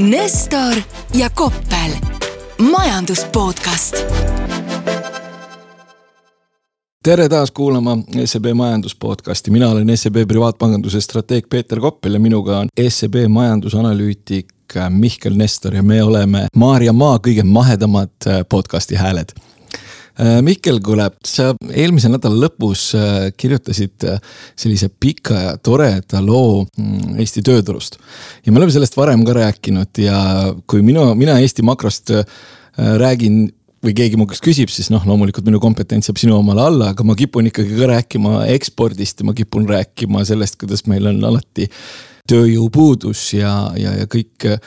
Nestor ja Koppel, majandus podcast. tere taas kuulama SEB majandus podcasti, mina olen SEB privaatpanganduse strateeg Peeter Koppel ja minuga on SEB majandusanalüütik Mihkel Nestor ja me oleme Maarja Maa kõige mahedamad podcasti hääled. Äh, Mihkel, kuule, sa eelmise nädala lõpus äh, kirjutasid äh, sellise pika ja toreda loo mm, Eesti tööturust. ja me oleme sellest varem ka rääkinud ja kui minu, mina Eesti makrost räägin või keegi mu käest küsib, siis noh, loomulikult minu kompetents jääb sinu omale alla, aga ma kipun ikkagi ka rääkima ekspordist ja ma kipun rääkima sellest, kuidas meil on alati tööjõupuudus ja, ja, ja kõik Äh,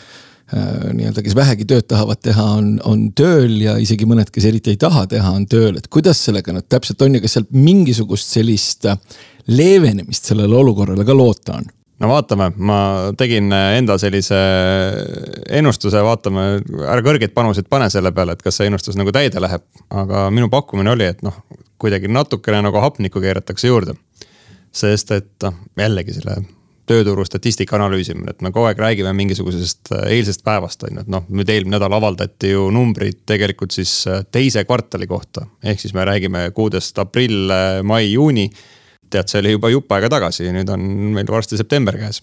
nii-öelda, kes vähegi tööd tahavad teha, on, on tööl ja isegi mõned, kes eriti ei taha teha, on tööl, et kuidas sellega nüüd täpselt on ja kas sealt mingisugust sellist äh, leevenemist sellele olukorrale ka loota on? no vaatame, ma tegin enda sellise ennustuse, vaatame, ära kõrgeid panuseid pane selle peale, et kas see ennustus nagu täide läheb. aga minu pakkumine oli, et noh, kuidagi natukene nagu hapnikku keeratakse juurde. sest et noh, jällegi selle tööturu statistika analüüsimine, et me kogu aeg räägime mingisugusest äh, eilsest päevast on ju, et noh, nüüd eelmine nädal avaldati ju numbrid tegelikult siis äh, teise kvartali kohta. ehk siis me räägime kuudest aprill, äh, mai, juuni. tead, see oli juba jupp aega tagasi nüüd on meil varsti september käes.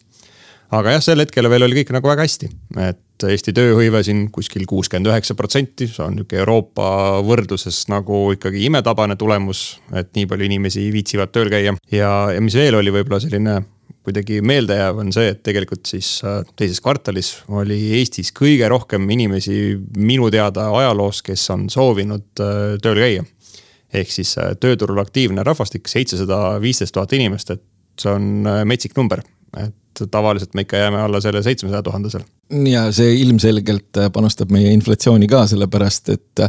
aga jah, sel hetkel veel oli kõik nagu väga hästi, et Eesti tööhõive siin kuskil kuuskümmend üheksa protsenti, see on nihuke Euroopa võrdluses nagu ikkagi imetabane tulemus. et nii palju inimesi viitsivad tööl käia ja, ja mis veel oli võib-olla selline kuidagi meeldejääv on see, et tegelikult siis äh, teises kvartalis oli Eestis kõige rohkem inimesi minu teada ajaloos, kes on soovinud äh, tööl käia. ehk siis äh, tööturul aktiivne rahvastik, seitsesada viisteist tuhat inimest, et see on metsik number, et tavaliselt me ikka jääme alla selle seitsmesaja tuhandesel. ja see ilmselgelt panustab meie inflatsiooni ka, sellepärast et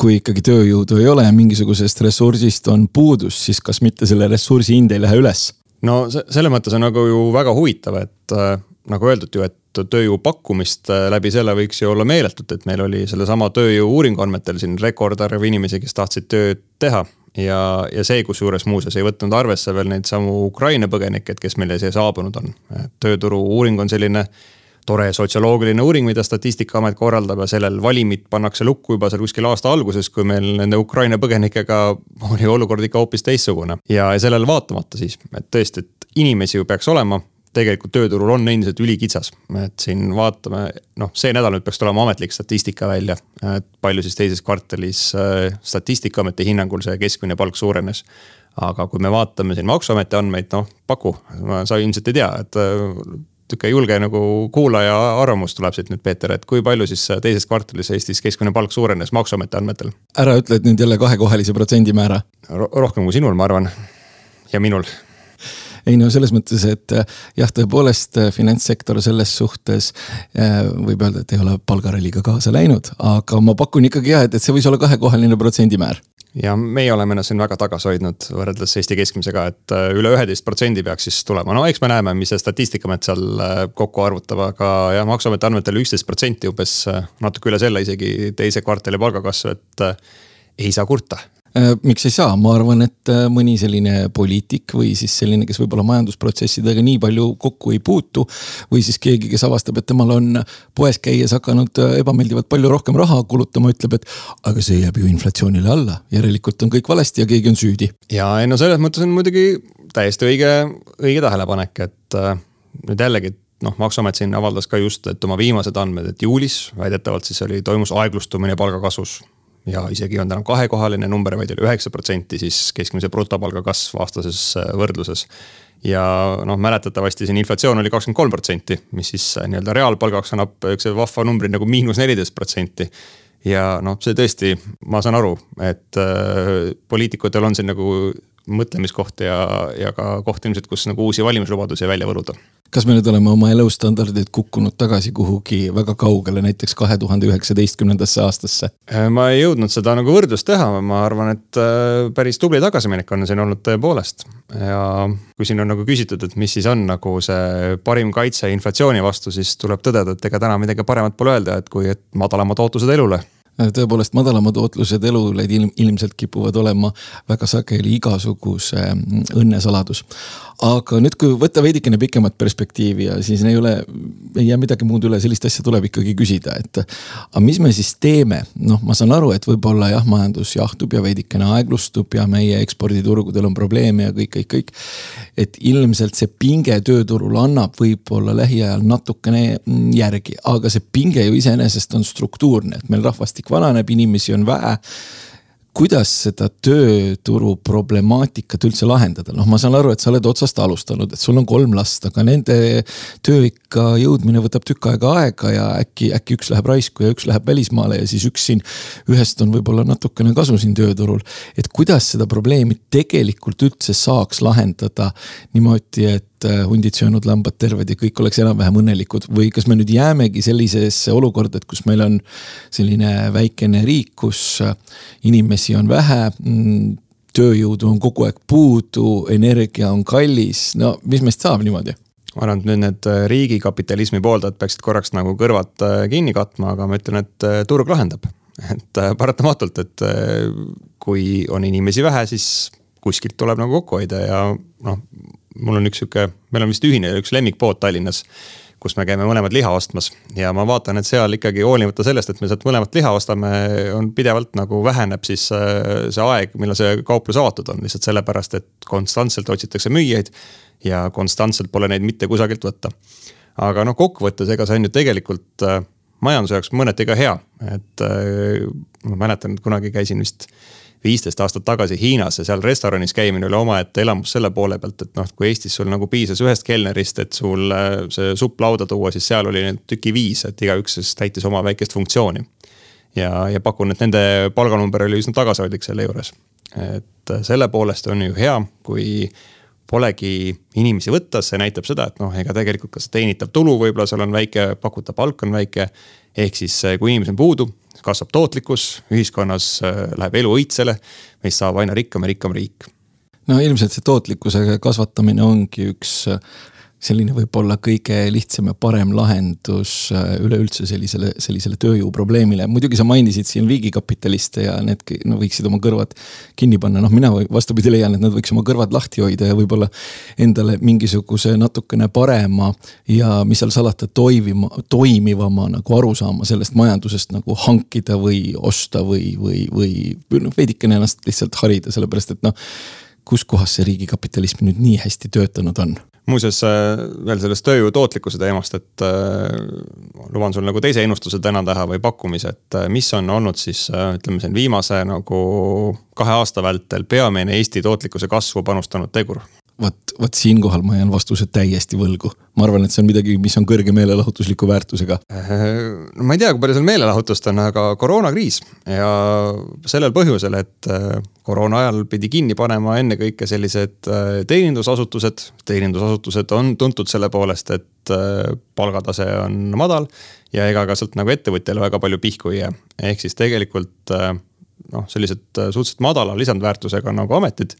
kui ikkagi tööjõudu ei ole ja mingisugusest ressursist on puudus, siis kas mitte selle ressursi hind ei lähe üles no selles mõttes on nagu ju väga huvitav, et äh, nagu öeldud ju, et tööjõu pakkumist äh, läbi selle võiks ju olla meeletut, et meil oli sellesama tööjõu uuringu andmetel siin rekordarv inimesi, kes tahtsid tööd teha. ja, ja see, kusjuures muuseas ei võtnud arvesse veel neid samu Ukraina põgenikke, et kes meile siia saabunud on. tööturu uuring on selline tore sotsioloogiline uuring, mida Statistikaamet korraldab ja sellel valimid pannakse lukku juba seal kuskil aasta alguses, kui meil nende Ukraina põgenikega oli olukord ikka hoopis teistsugune. ja, ja sellele vaatamata siis, et tõesti, et inimesi ju peaks olema tegelikult tööturul on endiselt ülikitsas, et siin vaatame, noh, see nädal nüüd peaks tulema ametlik statistika välja. et palju siis teises kvartalis äh, statistikaameti hinnangul see keskmine palk suurenes. aga kui me vaatame siin maksuameti andmeid, noh paku, sa ilmselt ei tea, et äh, sihuke julge nagu kuulaja arvamus tuleb siit nüüd, Peeter, et kui palju siis teises kvartalis Eestis keskmine palk suurenes maksuameti andmetel? ära ütle, et nüüd jälle kahekohalise protsendimäära Ro. rohkem kui sinul, ma arvan. ja minul ei no selles mõttes, et jah, tõepoolest finantssektor selles suhtes äh, võib öelda, et ei ole palgaralliga kaasa läinud, aga ma pakun ikkagi jah, et, et see võis olla kahekohaline protsendimäär ja meie oleme ennast siin väga tagasi hoidnud võrreldes Eesti keskmisega, et äh, üle üheteist protsendi peaks siis tulema, no eks me näeme, mis see Statistikaamet seal äh, kokku arvutab, aga jah, maksuameti andmetel üksteist protsenti umbes, äh, natuke üle selle isegi teise kvartali palgakasv, et ei saa kurta miks ei saa, ma arvan, et äh, mõni selline poliitik või siis selline, kes võib-olla majandusprotsessidega nii palju kokku ei puutu. või siis keegi, kes avastab, et temal on poes käies hakanud äh, ebameeldivalt palju rohkem raha kulutama, ütleb, et aga see jääb ju inflatsioonile alla, järelikult on kõik valesti ja keegi on süüdi. ja ei no selles mõttes on muidugi täiesti õige, õige tähelepanek, et nüüd jällegi noh, maksuamet siin avaldas ka just, et oma viimased andmed, et juulis väidetavalt siis oli, toimus aeglustumine palgakasvus ja isegi olnud enam kahekohaline number, vaid oli üheksa protsenti siis keskmise brutopalga kasv aastases äh, võrdluses. ja noh, mäletatavasti siin inflatsioon oli kakskümmend kolm protsenti, mis siis äh, nii-öelda reaalpalgaks annab üks vahva numbri nagu miinus neliteist protsenti ja noh, see tõesti, ma saan aru, et äh, poliitikutel on siin nagu mõtlemiskoht ja, ja ka koht ilmselt, kus nagu uusi valimislubadusi välja võluda. kas me nüüd oleme oma elustandardid kukkunud tagasi kuhugi väga kaugele, näiteks kahe tuhande üheksateistkümnendasse aastasse? Äh, ma ei jõudnud seda nagu võrdlust teha, ma arvan, et äh, päris tubli tagasiminek on siin olnud tõepoolest. ja kui siin on nagu küsitud, et mis siis on nagu see parim kaitse inflatsiooni vastu, siis tuleb tõdeda, et ega täna midagi paremat pole öelda, et kui, et madalamad ootused elule tõepoolest madalamad ootlused elule ilm, ilmselt kipuvad olema väga sageli igasuguse mm, õnnesaladus. Aga nüüd, kui võtta veidikene pikemat perspektiivi ja siis ei ole, ei jää midagi muud üle, sellist asja tuleb ikkagi küsida, et. aga mis me siis teeme, noh, ma saan aru, et võib-olla jah, majandus jahtub ja veidikene aeglustub ja meie eksporditurgudel on probleeme ja kõik, kõik, kõik. et ilmselt see pinge tööturul annab võib-olla lähiajal natukene järgi, aga see pinge ju iseenesest on struktuurne, et meil rahvastik vananeb, inimesi on vähe kuidas seda tööturu problemaatikat üldse lahendada, noh, ma saan aru, et sa oled otsast alustanud, et sul on kolm last, aga nende tööikka jõudmine võtab tükk aega aega ja äkki, äkki üks läheb raisku ja üks läheb välismaale ja siis üks siin. ühest on võib-olla natukene kasu siin tööturul, et kuidas seda probleemi tegelikult üldse saaks lahendada niimoodi, et äh, hundid söönud, lambad terved ja kõik oleks enam-vähem õnnelikud või kas me nüüd jäämegi sellisesse olukorda, et kus meil on selline väikene riik, kus äh, inimesi on vähe mm, tööjõudu on kogu aeg puudu, energia on kallis, no mis meist saab niimoodi? Ma arvan, et nüüd need äh, riigikapitalismi pooldajad peaksid korraks nagu kõrvad kinni katma, aga ma ütlen, et turg lahendab. et paratamatult, et kui on inimesi vähe, siis kuskilt tuleb nagu kokku hoida ja noh, mul on üks sihuke, meil on vist ühine üks lemmikpood Tallinnas kus me käime mõlemad liha ostmas ja ma vaatan, et seal ikkagi hoolimata sellest, et me sealt mõlemat liha ostame, on pidevalt nagu väheneb siis äh, see aeg, millal see kauplus avatud on, lihtsalt sellepärast, et konstantselt otsitakse müüjaid. ja konstantselt pole neid mitte kusagilt võtta. aga noh, kokkuvõttes, ega see on ju tegelikult äh, majanduse jaoks mõneti ka hea, et äh, ma mäletan, et kunagi käisin vist viisteist aastat tagasi Hiinas ja seal restoranis käimine oli omaette elamus selle poole pealt, et noh, kui Eestis sul nagu piisas ühest kelnerist, et sul äh, see supp lauda tuua, siis seal oli neid tüki viis, et igaüks siis täitis oma väikest funktsiooni. ja, ja pakun, et nende palganumber oli üsna tagasihoidlik selle juures. et äh, selle poolest on ju hea, kui polegi inimesi võtta, see näitab seda, et noh, ega tegelikult ka see teenitav tulu võib-olla seal on väike, pakutav palk on väike. ehk siis äh, kui inimesi on puudu, kasvab tootlikkus, ühiskonnas äh, läheb elu õitsele, meist saab aina rikkam ja rikkam riik. no ilmselt see tootlikkuse kasvatamine ongi üks selline võib-olla kõige lihtsam ja parem lahendus äh, üleüldse sellisele, sellisele tööjõuprobleemile. muidugi sa mainisid siin riigikapitaliste ja need no, võiksid oma kõrvad kinni panna, noh, mina vastupidi leian, et nad võiks oma kõrvad lahti hoida ja võib-olla endale mingisuguse natukene parema ja mis seal salata, toimima, toimivama nagu arusaama sellest majandusest nagu hankida või osta või, või, või noh, veidikene ennast lihtsalt harida, sellepärast et noh kus kohas see riigikapitalism nüüd nii hästi töötanud on? Muuseas äh, veel sellest tööjõu tootlikkuse teemast, et äh, luban sul nagu teise ennustuse täna teha või pakkumise, et äh, mis on olnud siis ütleme siin viimase nagu kahe aasta vältel peamine Eesti tootlikkuse kasvu panustanud tegur vot, vot siinkohal ma jään vastuse täiesti võlgu. ma arvan, et see on midagi, mis on kõrge meelelahutusliku väärtusega. no ma ei tea, kui palju seal meelelahutust on, aga koroonakriis ja sellel põhjusel, et äh, koroona ajal pidi kinni panema ennekõike sellised äh, teenindusasutused. teenindusasutused on tuntud selle poolest, et äh, palgatase on madal ja ega ka sealt nagu ettevõtjale väga palju pihku ei jää. ehk siis tegelikult noh, sellised suhteliselt madala lisandväärtusega nagu ametid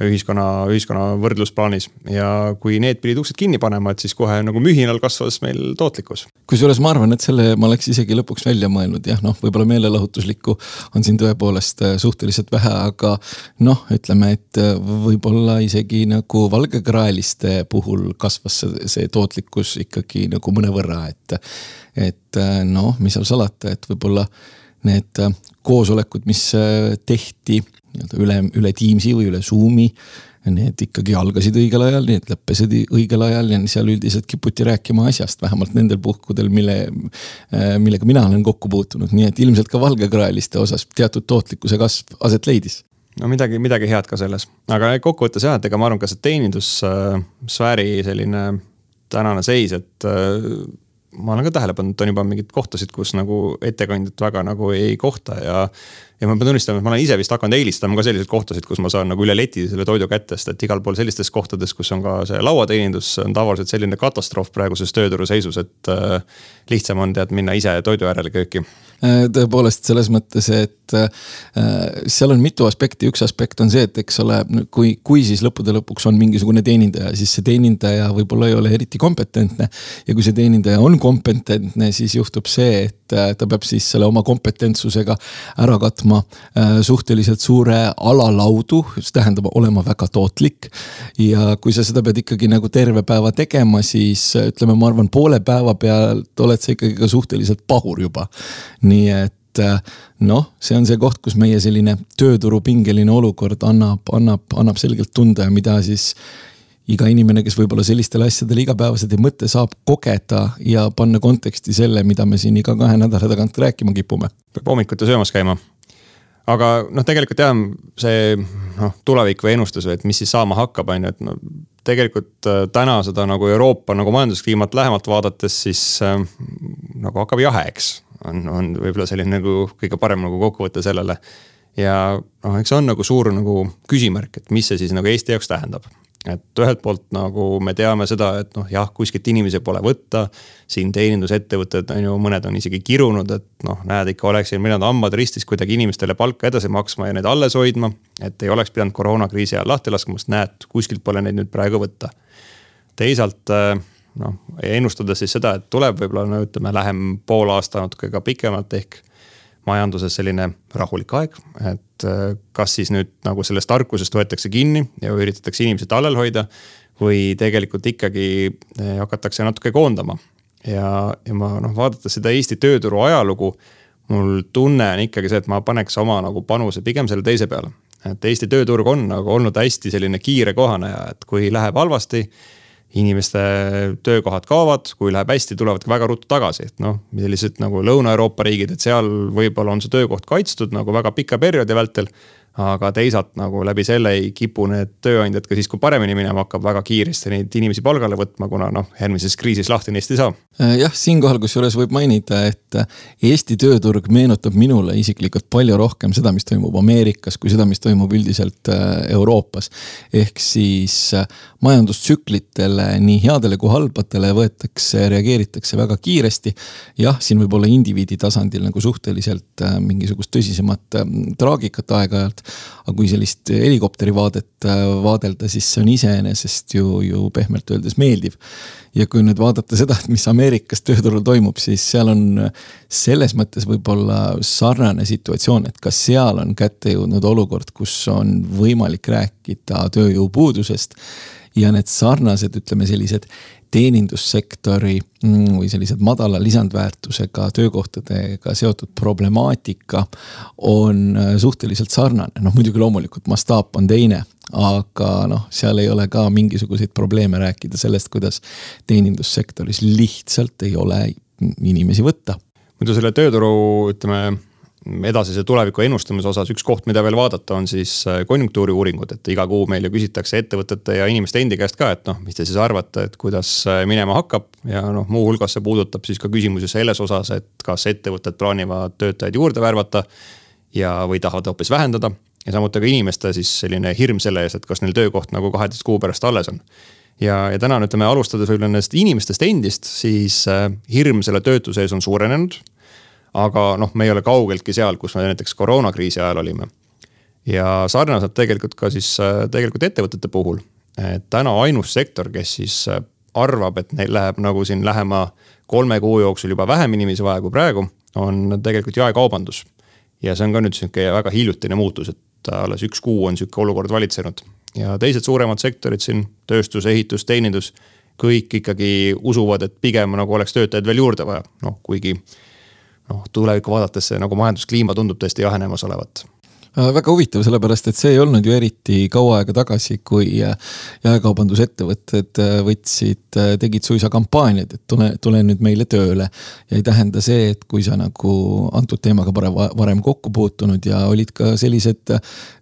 ühiskonna, ühiskonna võrdlusplaanis. ja kui need pidid uksed kinni panema, et siis kohe nagu mühinal kasvas meil tootlikkus. kusjuures ma arvan, et selle ma oleks isegi lõpuks välja mõelnud, jah, noh, võib-olla meelelahutuslikku on siin tõepoolest äh, suhteliselt vähe, aga noh, ütleme, et äh, võib-olla isegi nagu valgekraeliste puhul kasvas see, see tootlikkus ikkagi nagu mõnevõrra, et. et äh, noh, mis seal salata, et võib-olla need koosolekud, mis tehti nii-öelda üle, üle Teamsi või üle Zoom'i. Need ikkagi algasid õigel ajal, need lõppesid õigel ajal ja seal üldiselt kiputi rääkima asjast, vähemalt nendel puhkudel, mille, äh, millega mina olen kokku puutunud, nii et ilmselt ka valgekraeliste osas teatud tootlikkuse kasv aset leidis no midagi, midagi head ka selles, aga kokkuvõttes jah, et ega ma arvan, ka see teenindussfääri selline tänane seis, et äh, ma olen ka tähele pannud, et on juba mingeid kohtasid, kus nagu ettekandjat väga nagu ei kohta ja ja ma pean tunnistama, et ma olen ise vist hakanud eelistama ka selliseid kohtasid, kus ma saan nagu üle leti selle toidu kätte, sest et igal pool sellistes kohtades, kus on ka see lauateenindus, on tavaliselt selline katastroof praeguses tööturu seisus, et äh, lihtsam on tead minna ise toidu järele kööki. Äh, tõepoolest selles mõttes, et äh, seal on mitu aspekti, üks aspekt on see, et eks ole, kui, kui siis lõppude lõpuks on mingisugune teenindaja, siis see teenindaja võib-olla ei ole eriti kompetentne. ja kui see teenindaja on kompetentne, siis juhtub see, et äh, ta peab siis selle oma kompetentsusega ära katma äh, suhteliselt suure alalaudu, mis tähendab olema väga tootlik. ja kui sa seda pead ikkagi nagu terve päeva tegema, siis ütleme, ma arvan, poole päeva pealt oled sa ikkagi ka suhteliselt pahur juba. nii et äh, noh, see on see koht, kus meie selline tööturu pingeline olukord annab, annab, annab selgelt tunda ja mida siis iga inimene, kes võib-olla sellistele asjadele igapäevaselt ei mõtle, saab kogeda ja panna konteksti selle, mida me siin iga kahe nädala tagant rääkima kipume. peab hommikuti söömas käima. aga noh, tegelikult jah, see noh, tulevik või ennustus või et mis siis saama hakkab, on ju, et no tegelikult äh, täna seda nagu Euroopa nagu majanduskliimat lähemalt vaadates, siis äh, nagu hakkab jahe, eks. On, on võib-olla selline nagu kõige parem nagu kokkuvõte sellele. ja noh, eks see on nagu suur nagu küsimärk, et mis see siis nagu Eesti jaoks tähendab et ühelt poolt nagu me teame seda, et noh, jah, kuskilt inimesi pole võtta. siin teenindusettevõtted on ju, mõned on isegi kirunud, et noh, näed ikka oleks siin pidanud hambad ristis kuidagi inimestele palka edasi maksma ja neid alles hoidma. et ei oleks pidanud koroonakriisi ajal lahti laskma, sest näed, kuskilt pole neid nüüd praegu võtta. teisalt äh, noh, ennustades siis seda, et tuleb võib-olla no ütleme, lähem pool aasta natuke ka pikemalt ehk majanduses selline rahulik aeg, et äh, kas siis nüüd nagu sellest tarkusest võetakse kinni ja üritatakse inimesi tallel hoida. või tegelikult ikkagi äh, hakatakse natuke koondama ja, ja ma noh, vaadates seda Eesti tööturu ajalugu. mul tunne on ikkagi see, et ma paneks oma nagu panuse pigem selle teise peale. et Eesti tööturg on nagu olnud hästi selline kiire kohaneja, et kui läheb halvasti inimeste töökohad kaovad, kui läheb hästi, tulevad ka väga ruttu tagasi, et noh, sellised nagu Lõuna-Euroopa riigid, et seal võib-olla on see töökoht kaitstud nagu väga pika perioodi vältel aga teisalt nagu läbi selle ei kipu need tööandjad ka siis, kui paremini minema hakkab, väga kiiresti neid inimesi palgale võtma, kuna noh, järgmises kriisis lahti neist ei saa. Äh, jah, siinkohal kusjuures võib mainida, et äh, Eesti tööturg meenutab minule isiklikult palju rohkem seda, mis toimub Ameerikas, kui seda, mis toimub üldiselt äh, Euroopas. ehk siis majandustsüklitele, nii headele kui halbadele võetakse, reageeritakse väga kiiresti. jah, siin võib olla indiviidi tasandil nagu suhteliselt mingisugust tõsisemat traagikat aeg-ajalt aga kui sellist helikopteri vaadet äh, vaadelda, siis see on iseenesest ju, ju pehmelt öeldes meeldiv. ja kui nüüd vaadata seda, et mis Ameerikas tööturul toimub, siis seal on selles mõttes võib-olla sarnane situatsioon, et kas seal on kätte jõudnud olukord, kus on võimalik rääkida tööjõupuudusest ja need sarnased, ütleme sellised teenindussektori mm, või sellised madala lisandväärtusega töökohtadega seotud problemaatika on äh, suhteliselt sarnane, noh muidugi loomulikult mastaap on teine aga noh, seal ei ole ka mingisuguseid probleeme rääkida sellest, kuidas teenindussektoris lihtsalt ei ole inimesi võtta. muidu selle tööturu, ütleme edasise tuleviku ennustamise osas üks koht, mida veel vaadata, on siis äh, konjunktuuriuuringud, et iga kuu meil ju küsitakse ettevõtete ja inimeste endi käest ka, et noh, mis te siis arvate, et kuidas äh, minema hakkab. ja noh, muuhulgas see puudutab siis ka küsimusi selles osas, et kas ettevõtted plaanivad töötajaid juurde värvata. ja, või tahavad hoopis vähendada ja samuti ka inimeste siis selline hirm selle ees, et kas neil töökoht nagu kaheteist kuu pärast alles on ja, ja täna ütleme, alustades võib-olla nendest inimestest endist, siis äh, hirm selle töötuse ees on suurenenud aga noh, me ei ole kaugeltki seal, kus me näiteks koroonakriisi ajal olime. ja sarnaselt tegelikult ka siis äh, tegelikult ettevõtete puhul. täna ainus sektor, kes siis äh, arvab, et neil läheb nagu siin lähema kolme kuu jooksul juba vähem inimesi vaja kui praegu, on tegelikult jaekaubandus. ja see on ka nüüd sihuke väga hiljutine muutus, et alles üks kuu on sihuke olukord valitsenud. ja teised suuremad sektorid siin, tööstus, ehitus, teenindus, kõik ikkagi usuvad, et pigem nagu oleks töötajaid veel juurde vaja, noh kuigi noh, tulevikku vaadates see nagu majanduskliima tundub tõesti jahenemas olevat väga huvitav, sellepärast et see ei olnud ju eriti kaua aega tagasi, kui äh, jaekaubandusettevõtted äh, võtsid, tegid suisa kampaaniaid, et tule, tule nüüd meile tööle. ja ei tähenda see, et kui sa nagu antud teemaga varem, varem kokku puutunud ja olid ka sellised,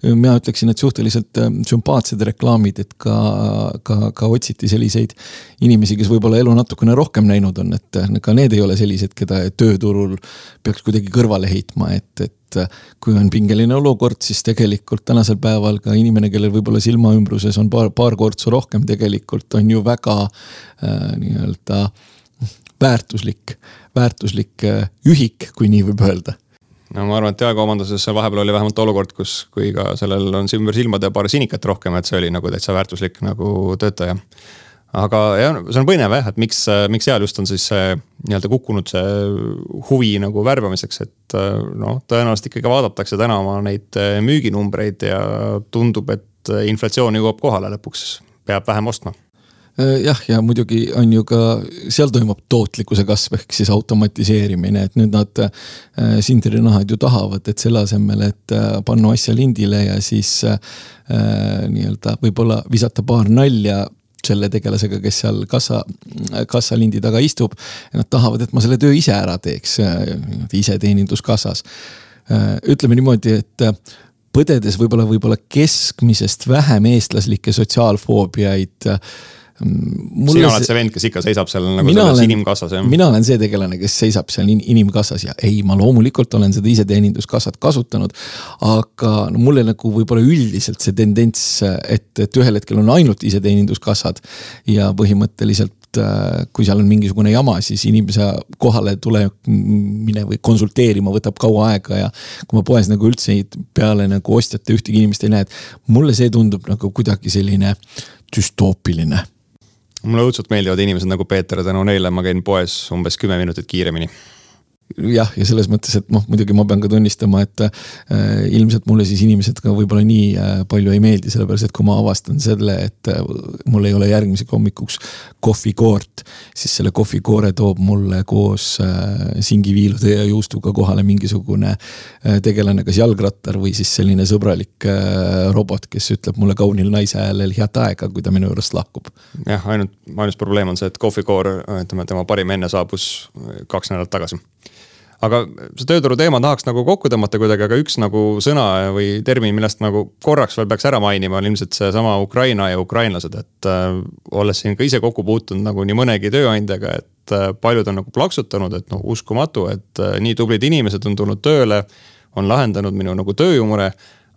mina ütleksin, et suhteliselt sümpaatsed reklaamid, et ka, ka, ka otsiti selliseid inimesi, kes võib-olla elu natukene rohkem näinud on, et ka need ei ole sellised, keda tööturul peaks kuidagi kõrvale heitma, et, et et äh, kui on pingeline olukord, siis tegelikult tänasel päeval ka inimene, kellel võib-olla silmaümbruses on paar, paar kortsu rohkem, tegelikult on ju väga äh, nii-öelda väärtuslik, väärtuslik äh, ühik, kui nii võib öelda no ma arvan, et jaekaubanduses vahepeal oli vähemalt olukord, kus, kui ka sellel on ümber silmade paar sinikat rohkem, et see oli nagu täitsa väärtuslik nagu töötaja. Aga jah, see on põnev jah, et miks, miks seal just on siis see nii-öelda kukkunud see huvi nagu värbamiseks, et noh, tõenäoliselt ikkagi vaadatakse täna oma neid müüginumbreid ja tundub, et inflatsioon jõuab kohale lõpuks, peab vähem ostma. Jah, ja muidugi on ju ka, seal toimub tootlikkuse kasv ehk siis automatiseerimine, et nüüd nad äh, sindrinahad ju tahavad, et selle asemel, et äh, panna asja lindile ja siis äh, nii-öelda võib-olla visata paar nalja selle tegelasega, kes seal kassa, kassalindi taga istub. Nad tahavad, et ma selle töö ise ära teeks, iseteeninduskassas. ütleme niimoodi, et põdedes võib-olla, võib-olla keskmisest vähem eestlaslikke sotsiaalfoobiaid sina oled see vend, kes ikka seisab seal nagu selles olen, inimkassas jah? mina olen see tegelane, kes seisab seal inimkassas ja ei, ma loomulikult olen seda iseteeninduskassat kasutanud. aga no mulle nagu võib-olla üldiselt see tendents, et, et ühel hetkel on ainult iseteeninduskassad ja põhimõtteliselt äh, kui seal on mingisugune jama, siis inimese kohale tulemine või konsulteerima võtab kaua aega ja kui ma poes nagu üldse peale nagu ostjate ühtegi inimest ei näe, et mulle see tundub nagu kuidagi selline düstoopiline mulle õudselt meeldivad inimesed nagu Peeter, tänu neile ma käin poes umbes kümme minutit kiiremini jah, ja selles mõttes, et noh, muidugi ma pean ka tunnistama, et äh, ilmselt mulle siis inimesed ka võib-olla nii äh, palju ei meeldi, sellepärast et kui ma avastan selle, et äh, mul ei ole järgmiseks hommikuks kohvikoort, siis selle kohvikoore toob mulle koos äh, singiviilude ja juustuga kohale mingisugune äh, tegelane, kas jalgrattar või siis selline sõbralik äh, robot, kes ütleb mulle kaunil naise häälel head aega, kui ta minu juurest lahkub. jah, ainult, ainus probleem on see, et kohvikoor, ütleme tema parim enne saabus kaks nädalat tagasi aga see tööturu teema tahaks nagu kokku tõmmata kuidagi, aga üks nagu sõna või termin, millest nagu korraks veel peaks ära mainima, on ilmselt seesama Ukraina ja ukrainlased, et äh, olles siin ka ise kokku puutunud nagu nii mõnegi tööandjaga, et äh, paljud on nagu plaksutanud, et noh, uskumatu, et äh, nii tublid inimesed on tulnud tööle, on lahendanud minu nagu tööjõumure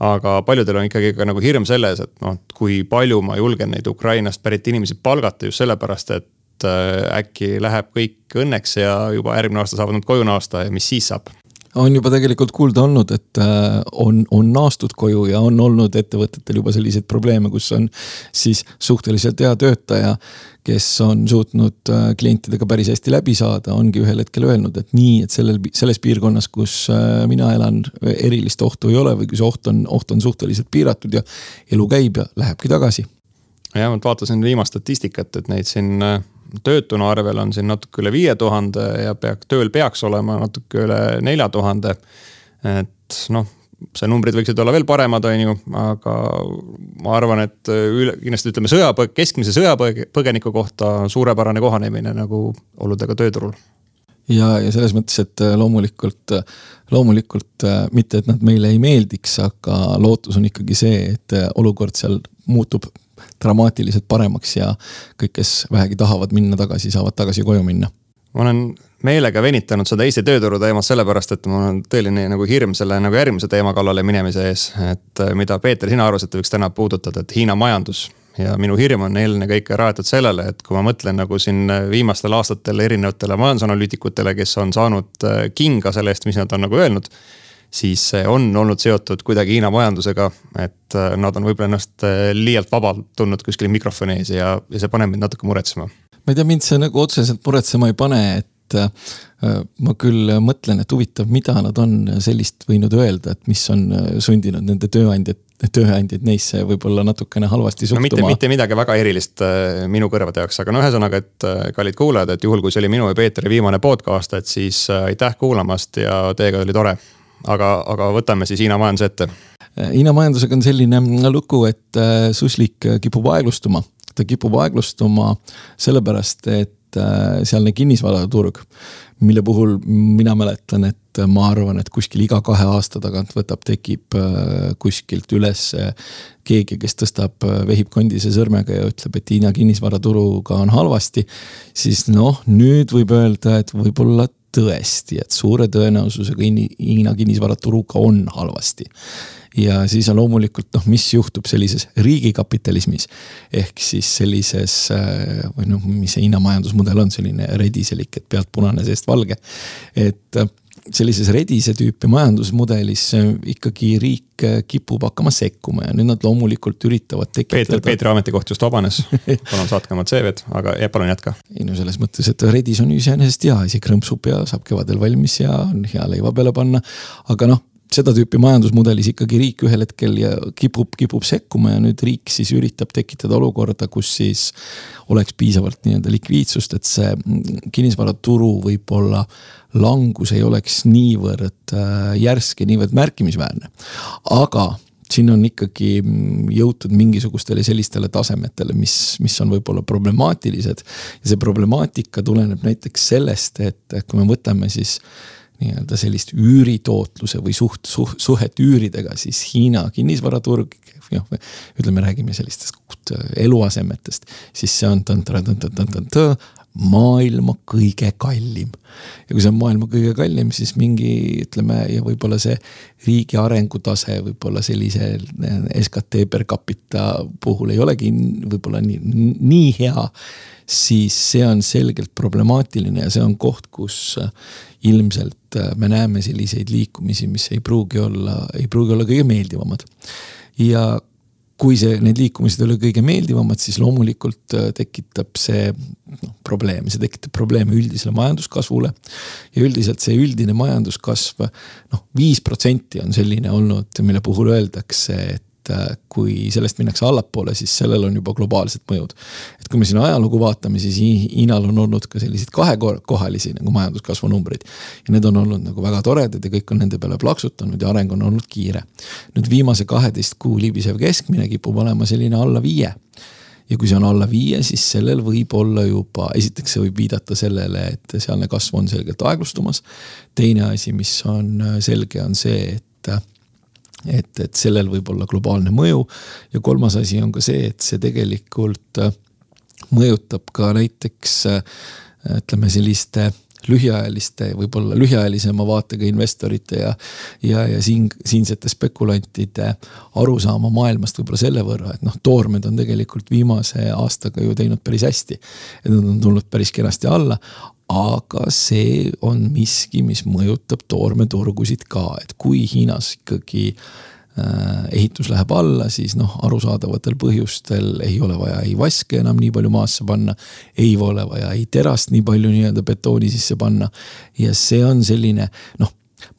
aga paljudel on ikkagi ka nagu hirm selles, et noh, kui palju ma julgen neid Ukrainast pärit inimesi palgata just sellepärast, et et äh, äkki läheb kõik õnneks ja juba järgmine aasta saavad nad koju naasta ja mis siis saab? on juba tegelikult kuulda olnud, et äh, on, on naastud koju ja on olnud ettevõtetel juba selliseid probleeme, kus on siis suhteliselt hea töötaja, kes on suutnud äh, klientidega päris hästi läbi saada, ongi ühel hetkel öelnud, et nii, et sellel, selles piirkonnas, kus mina elan, erilist ohtu ei ole või kui see oht on, oht on suhteliselt piiratud ja elu käib ja lähebki tagasi. jah, ma vaatasin viimast statistikat, et neid siin töötuna arvel on siin natuke üle viie tuhande ja peaks, tööl peaks olema natuke üle nelja tuhande. et noh, see numbrid võiksid olla veel paremad, on ju, aga ma arvan, et üle, kindlasti ütleme sõjapõg-, keskmise sõjapõgeniku kohta suurepärane kohanemine nagu oludega tööturul ja, ja selles mõttes, et loomulikult, loomulikult mitte, et nad meile ei meeldiks, aga lootus on ikkagi see, et olukord seal muutub dramaatiliselt paremaks ja kõik, kes vähegi tahavad minna tagasi, saavad tagasi koju minna. ma olen meelega venitanud seda Eesti tööturu teemat sellepärast, et mul on tõeline nagu hirm selle nagu järgmise teema kallale minemise ees. et äh, mida Peeter, sina arvasid, võiks täna puudutada, et Hiina majandus ja minu hirm on ennekõike rajatud sellele, et kui ma mõtlen nagu siin viimastel aastatel erinevatele majandusanalüütikutele, kes on saanud äh, kinga selle eest, mis nad on nagu öelnud siis see on olnud seotud kuidagi Hiina majandusega. et äh, nad on võib-olla ennast äh, liialt vabalt tundnud kuskil mikrofoni ees ja, ja see paneb mind natuke muretsema. ma ei tea, mind see nagu otseselt muretsema ei pane, et äh, ma küll mõtlen, et huvitav, mida nad on sellist võinud öelda, et mis on sundinud nende tööandjat, tööandjaid neisse võib-olla natukene halvasti suhtuma. no mitte, mitte midagi väga erilist minu kõrvade jaoks, aga no ühesõnaga, et kallid kuulajad, et juhul, kui see oli minu ja Peetri viimane podcast, et siis aitäh kuulamast ja teiega oli tore aga, aga võtame siis Hiina majanduse ette. Hiina majandusega on selline lugu, et äh, suslik kipub aeglustuma. ta kipub aeglustuma sellepärast, et äh, sealne kinnisvaraturg, mille puhul mina mäletan, et ma arvan, et kuskil iga kahe aasta tagant võtab, tekib äh, kuskilt üles keegi, kes tõstab, vehib kondise sõrmega ja ütleb, et Hiina kinnisvaraturuga on halvasti. siis noh, nüüd võib öelda, et võib-olla tõesti, et suure tõenäosusega Hiina kinnisvaraturuga on halvasti. ja siis on loomulikult noh, mis juhtub sellises riigikapitalismis. ehk siis sellises äh, või noh, mis see Hiina majandusmudel on, selline rediselik, et pealt punane, seest valge. et äh, sellises redise tüüpi majandusmudelis ikkagi riik kipub hakkama sekkuma ja nüüd nad loomulikult üritavad tekitada. Peeter, Peetri ametikoht just vabanes palun saatke omad CV-d, aga ja, palun jätka. ei no selles mõttes, et redis on iseenesest hea asi, krõmpsub ja saab kevadel valmis ja on hea leiva peale panna. aga noh seda tüüpi majandusmudelis ikkagi riik ühel hetkel ja kipub, kipub sekkuma ja nüüd riik siis üritab tekitada olukorda, kus siis oleks piisavalt nii-öelda likviidsust, et see kinnisvaraturu võib-olla langus ei oleks niivõrd äh, järsk ja niivõrd märkimisväärne. aga siin on ikkagi jõutud mingisugustele sellistele tasemetele, mis, mis on võib-olla problemaatilised. ja see problemaatika tuleneb näiteks sellest, et kui me võtame siis nii-öelda sellist üüritootluse või suht, suht, suhet üüridega, siis Hiina kinnisvaraturg, noh, ütleme, räägime sellistest eluasemetest, siis see on tõn-tõn-tõn-tõn-tõn-tõn maailma kõige kallim. ja kui see on maailma kõige kallim, siis mingi ütleme ja võib-olla see riigi arengutase võib-olla sellise SKT per capita puhul ei olegi võib-olla nii, nii hea siis see on selgelt problemaatiline ja see on koht, kus äh, ilmselt äh, me näeme selliseid liikumisi, mis ei pruugi olla, ei pruugi olla kõige meeldivamad. ja kui see, need liikumised ei ole kõige meeldivamad, siis loomulikult äh, tekitab see noh, probleeme, see tekitab probleeme üldisele majanduskasvule. ja üldiselt see üldine majanduskasv noh, viis protsenti on selline olnud, mille puhul öeldakse, et et äh, kui sellest minnakse allapoole, siis sellel on juba globaalsed mõjud. et kui me siin ajalugu vaatame, siis Hiinal on olnud ka selliseid kahekohalisi nagu majanduskasvu numbreid. ja need on olnud nagu väga toredad ja kõik on nende peale plaksutanud ja areng on olnud kiire. nüüd viimase kaheteist kuu libisev keskmine kipub olema selline alla viie ja kui see on alla viie, siis sellel võib olla juba, esiteks see võib viidata sellele, et sealne kasv on selgelt aeglustumas. teine asi, mis on äh, selge, on see, et äh, et, et sellel võib olla globaalne mõju. ja kolmas asi on ka see, et see tegelikult äh, mõjutab ka näiteks äh, ütleme selliste lühiajaliste, võib-olla lühiajalisema vaatega investorite ja, ja, ja siin, siinsete spekulantide arusaama maailmast võib-olla selle võrra, et noh, toormed on tegelikult viimase aastaga ju teinud päris hästi. et nad on tulnud päris kenasti alla, aga see on miski, mis mõjutab toormeturgusid ka, et kui Hiinas ikkagi äh, ehitus läheb alla, siis noh, arusaadavatel põhjustel ei ole vaja ei vaske enam nii palju maasse panna. ei ole vaja ei terast nii palju nii-öelda betooni sisse panna. ja see on selline noh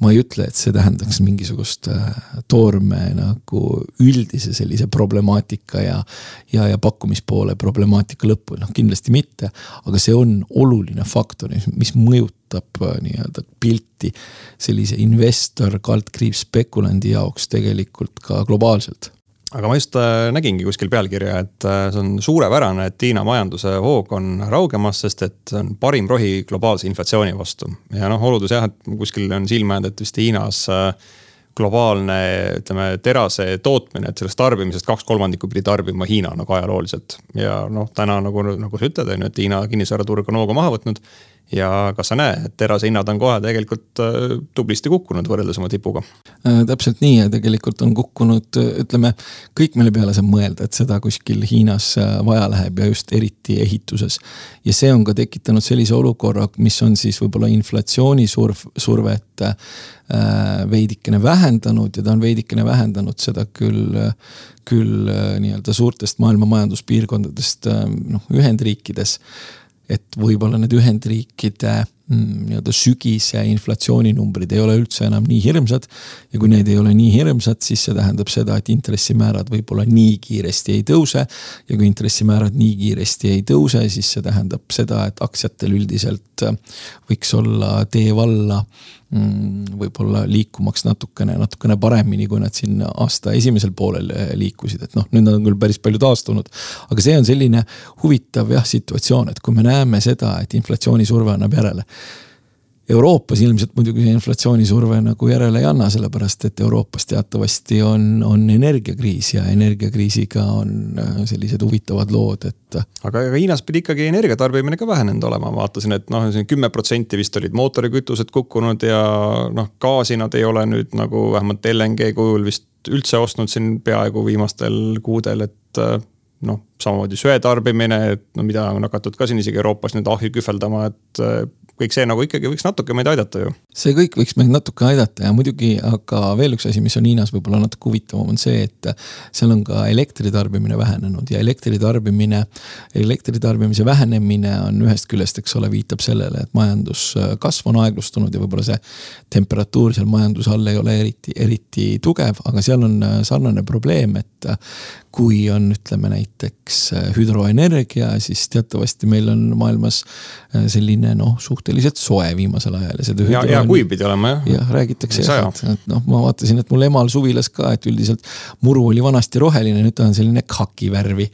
ma ei ütle, et see tähendaks mingisugust äh, toorme nagu üldise sellise problemaatika ja, ja, ja pakkumispoole problemaatika lõppu, noh kindlasti mitte. aga see on oluline faktor, mis mõjutab äh, nii-öelda pilti sellise investor, kaldkriips, spekulandi jaoks tegelikult ka globaalselt aga ma just äh, nägingi kuskil pealkirja, et äh, see on suurepärane, et Hiina majanduse hoog on raugemas, sest et see on parim rohi globaalse inflatsiooni vastu. ja noh, oludes jah, et kuskil on silma jäänud, et vist Hiinas äh, globaalne, ütleme, terase tootmine, et sellest tarbimisest kaks kolmandikku pidi tarbima Hiina nagu ajalooliselt. ja noh, täna nagu, nagu sa ütled, on ju, et Hiina kinnisvaraturg on hooga maha võtnud ja kas sa näed, et terase hinnad on kohe tegelikult äh, tublisti kukkunud võrreldes oma tipuga äh,? täpselt nii ja tegelikult on kukkunud, ütleme kõik, mille peale saab mõelda, et seda kuskil Hiinas äh, vaja läheb ja just eriti ehituses. ja see on ka tekitanud sellise olukorra, mis on siis võib-olla inflatsiooni surv, survet äh, veidikene vähendanud ja ta on veidikene vähendanud seda küll, küll äh, nii-öelda suurtest maailma majanduspiirkondadest äh, noh, Ühendriikides et võib-olla need Ühendriikide mm, nii-öelda sügise inflatsiooninumbrid ei ole üldse enam nii hirmsad. ja kui need ei ole nii hirmsad, siis see tähendab seda, et intressimäärad võib-olla nii kiiresti ei tõuse. ja kui intressimäärad nii kiiresti ei tõuse, siis see tähendab seda, et aktsiatel üldiselt võiks olla tee valla Mm, võib-olla liikumaks natukene, natukene paremini, kui nad siin aasta esimesel poolel eh, liikusid, et noh, nüüd nad on küll päris palju taastunud. aga see on selline huvitav jah, situatsioon, et kui me näeme seda, et inflatsioonisurve annab järele Euroopas ilmselt muidugi inflatsioonisurve nagu järele ei anna, sellepärast et Euroopas teatavasti on, on energiakriis ja energiakriisiga on äh, sellised huvitavad lood, et. aga ega Hiinas pidi ikkagi energiatarbimine ka vähenenud olema, vaatasin, et noh, kümme protsenti vist olid mootorikütused kukkunud ja noh, gaasi nad ei ole nüüd nagu vähemalt LNG kujul vist üldse ostnud siin peaaegu viimastel kuudel, et äh, noh, samamoodi söe tarbimine, et no mida on hakatud ka siin isegi Euroopas nüüd ahju kühveldama, et kõik see nagu ikkagi võiks natuke meid aidata ju. see kõik võiks meid natuke aidata ja muidugi, aga veel üks asi, mis on Hiinas võib-olla natuke huvitavam, on see, et seal on ka elektritarbimine vähenenud ja elektritarbimine, elektritarbimise vähenemine on ühest küljest, eks ole, viitab sellele, et majanduskasv on aeglustunud ja võib-olla see temperatuur seal majanduse all ei ole eriti, eriti tugev, aga seal on sarnane probleem, et kui on, ütleme näiteks hüdroenergia, siis teatavasti meil on maailmas selline noh, suht suhteliselt soe viimasel ajal ja seda. ja, ja kuiv pidi olema jah. jah, räägitakse jah, et, et noh, ma vaatasin, et mul emal suvilas ka, et üldiselt muru oli vanasti roheline, nüüd ta on selline khaki värvi.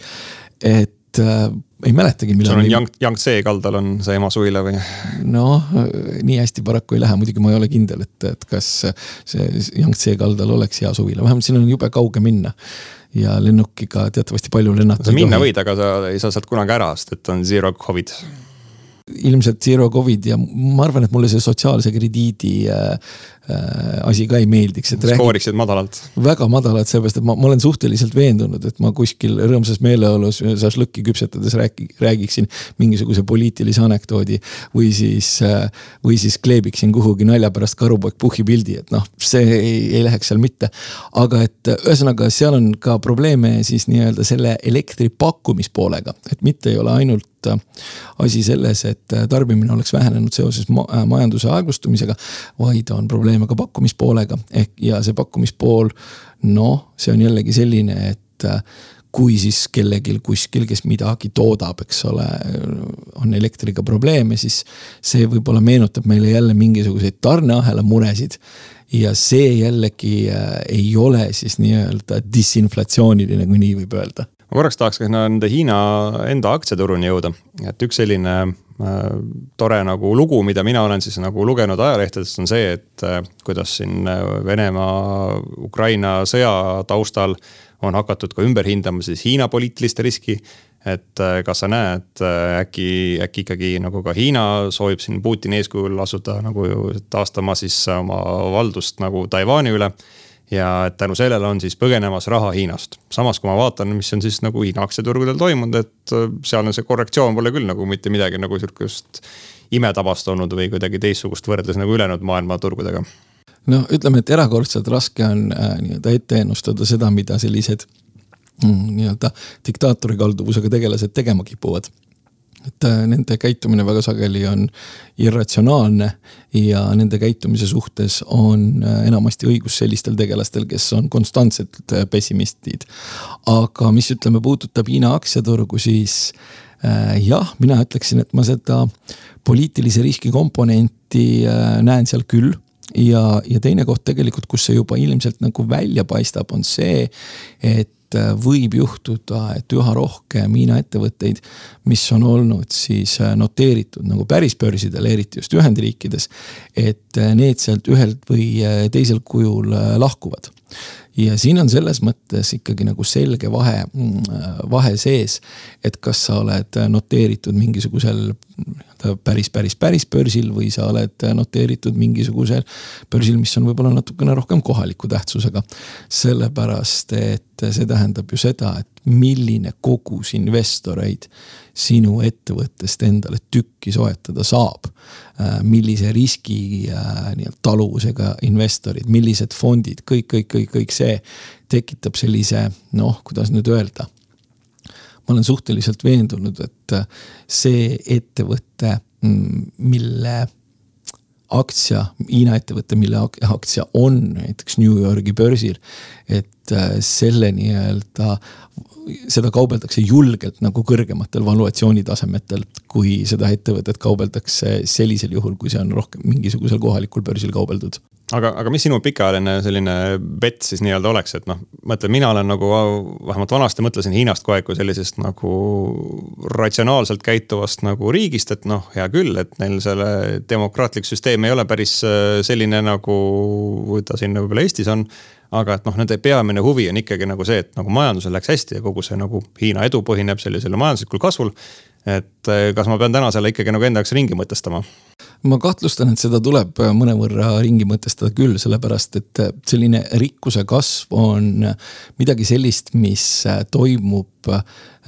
et äh, ei mäletagi, sul on Yang, Yangtze kaldal on see ema suvila või? noh, nii hästi paraku ei lähe, muidugi ma ei ole kindel, et, et kas see Yangtze kaldal oleks hea suvila, vähemalt siin on jube kauge minna ja lennukiga teatavasti palju lennata. minna võid, aga sa ei saa sealt kunagi ära, sest et on zero covid ilmselt zero covid ja ma arvan, et mulle see sotsiaalse krediidi äh, äh, asi ka ei meeldiks, skooriksid madalalt. väga madalalt, sellepärast et ma, ma olen suhteliselt veendunud, et ma kuskil rõõmsas meeleolus šašlõkki küpsetades räägi, räägiksin mingisuguse poliitilise anekdoodi. või siis äh,, või siis kleebiksin kuhugi nalja pärast karupoeg Puhhi pildi, et noh, see ei, ei läheks seal mitte. aga et ühesõnaga, seal on ka probleeme siis nii-öelda selle elektri pakkumispoolega, et mitte ei ole ainult Äh, asi selles, et äh, tarbimine oleks vähenenud seoses ma äh, majanduse aeglustumisega, vaid on probleeme ka pakkumispoolega ehk ja see pakkumispool noh, see on jällegi selline, et kui siis kellelgi kuskil, kes midagi toodab, eks ole, on elektriga probleeme, siis see võib-olla meenutab meile jälle mingisuguseid tarneahela muresid. ja see jällegi ei ole siis nii-öelda disinflatsiooniline, kui nii võib öelda ma korraks tahaks ka nende Hiina enda aktsiaturuni jõuda, et üks selline äh, tore nagu lugu, mida mina olen siis nagu lugenud ajalehtedest, on see, et äh, kuidas siin äh, Venemaa, Ukraina sõja taustal on hakatud ka ümber hindama siis Hiina poliitilist riski. Et äh, kas sa näed, äh, äkki, äkki ikkagi nagu ka Hiina soovib siin Putini eeskujul asuda nagu taastama siis oma valdust nagu Taiwan'i üle ja tänu sellele on siis põgenemas raha Hiinast. samas, kui ma vaatan, mis on siis nagu Hiina aktsiaturgudel toimunud, et äh, sealne see korrektsioon pole küll nagu mitte midagi nagu sihukest imetabast olnud või kuidagi teistsugust võrreldes nagu ülejäänud maailma turgudega. no ütleme, et erakordselt raske on äh, nii-öelda ette ennustada seda, mida sellised mm, nii-öelda diktaatori kalduvusega tegelased tegema kipuvad et äh, nende käitumine väga sageli on irratsionaalne ja nende käitumise suhtes on äh, enamasti õigus sellistel tegelastel, kes on konstantselt äh, pessimistid. aga mis ütleme, puudutab Hiina aktsiaturgu, siis jah, mina ütleksin, et ma seda poliitilise riski komponenti näen seal küll ja, ja teine koht tegelikult, kus see juba ilmselt nagu välja paistab, on see, et Äh, võib juhtuda, et üha rohkem Hiina ettevõtteid, mis on olnud siis äh, noteeritud nagu päris börsidel, eriti just Ühendriikides. et äh, need sealt ühelt või teisel kujul lahkuvad ja siin on selles mõttes ikkagi nagu selge vahe, mm, vahe sees. et kas sa oled noteeritud mingisugusel päris, päris, päris börsil või sa oled noteeritud mingisugusel börsil, mis on võib-olla natukene rohkem kohaliku tähtsusega. sellepärast, et see tähendab ju seda, et milline kogus investoreid sinu ettevõttest endale tükki soetada saab. Äh, millise riski äh, nii-öelda taluvusega investorid, millised fondid, kõik, kõik, kõik, kõik see tekitab sellise noh, kuidas nüüd öelda. Ma olen suhteliselt veendunud, et äh, see ettevõte, mm, mille aktsia, Hiina ettevõte, mille aktsia on näiteks New Yorgi börsil. et selle nii-öelda seda kaubeldakse julgelt nagu kõrgematel valuatsioonitasemetel, kui seda ettevõtet kaubeldakse sellisel juhul, kui see on rohkem mingisugusel kohalikul börsil kaubeldud. Aga, aga mis sinu pikaajaline selline bet siis nii-öelda oleks, et noh, ma ütlen, mina olen nagu vähemalt vanasti mõtlesin Hiinast kogu aeg kui sellisest nagu ratsionaalselt käituvast nagu riigist, et noh, hea küll, et neil selle demokraatlik süsteem ei ole päris äh, selline nagu ta siin võib-olla Eestis on aga et noh, nende peamine huvi on ikkagi nagu see, et nagu majandusel läks hästi ja kogu see nagu Hiina edu põhineb sellisel majanduslikul kasvul. et eh, kas ma pean täna selle ikkagi nagu enda jaoks ringi mõtestama? ma kahtlustan, et seda tuleb mõnevõrra ringi mõtestada küll, sellepärast et selline rikkuse kasv on midagi sellist, mis toimub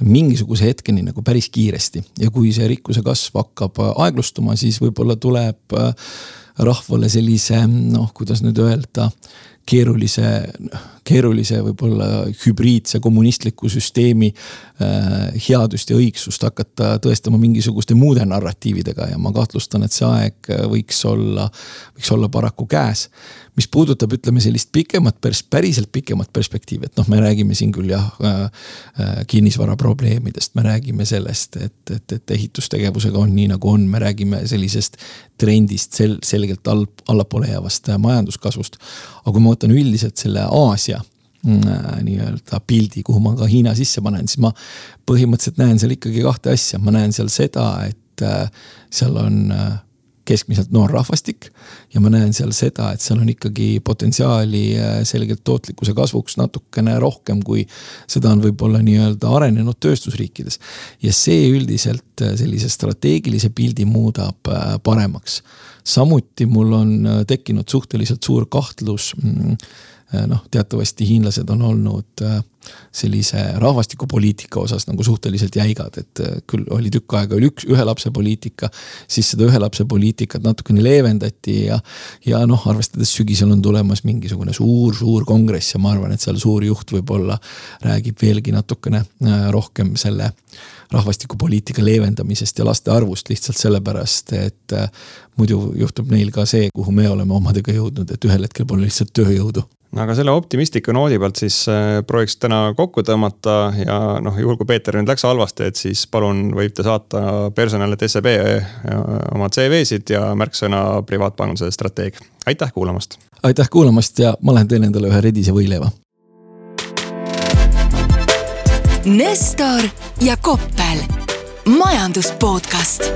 mingisuguse hetkeni nagu päris kiiresti ja kui see rikkuse kasv hakkab aeglustuma, siis võib-olla tuleb rahvale sellise noh, kuidas nüüd öelda keerulise, keerulise võib-olla hübriidse kommunistliku süsteemi äh, headust ja õigsust hakata tõestama mingisuguste muude narratiividega ja ma kahtlustan, et see aeg võiks olla, võiks olla paraku käes mis puudutab, ütleme sellist pikemat pers-, päriselt pikemat perspektiivi, et noh, me räägime siin küll jah äh, äh, kinnisvara probleemidest, me räägime sellest, et, et, et ehitustegevusega on nii nagu on, me räägime sellisest trendist sel-, selgelt all, allapoole jäävast äh, majanduskasvust. aga kui ma võtan üldiselt selle Aasia äh, nii-öelda pildi, kuhu ma ka Hiina sisse panen, siis ma põhimõtteliselt näen seal ikkagi kahte asja, ma näen seal seda, et äh, seal on keskmiselt noor rahvastik. ja ma näen seal seda, et seal on ikkagi potentsiaali äh, selgelt tootlikkuse kasvuks natukene rohkem, kui seda on võib-olla nii-öelda arenenud tööstusriikides. ja see üldiselt äh, sellise strateegilise pildi muudab äh, paremaks. samuti mul on tekkinud suhteliselt suur kahtlus mm, Äh, noh, teatavasti hiinlased on olnud äh, sellise rahvastikupoliitika osas nagu suhteliselt jäigad, et äh, küll oli tükk aega oli üks, ühe lapse poliitika. siis seda ühe lapse poliitikat natukene leevendati ja, ja noh, arvestades sügisel on tulemas mingisugune suur-suur kongress ja ma arvan, et seal suur juht võib-olla räägib veelgi natukene rohkem selle rahvastikupoliitika leevendamisest ja laste arvust lihtsalt sellepärast, et muidu juhtub neil ka see, kuhu me oleme omadega jõudnud, et ühel hetkel pole lihtsalt tööjõudu aga selle optimistliku noodi pealt siis äh, prooviks täna kokku tõmmata ja noh, juhul kui Peeter nüüd läks halvasti, et siis palun võite saata personalilt SEB äh, oma CV-sid ja märksõna privaatpanganduse strateeg. aitäh kuulamast. aitäh kuulamast ja ma lähen teen endale ühe redise võileiva. Nestor ja Koppel, majandus podcast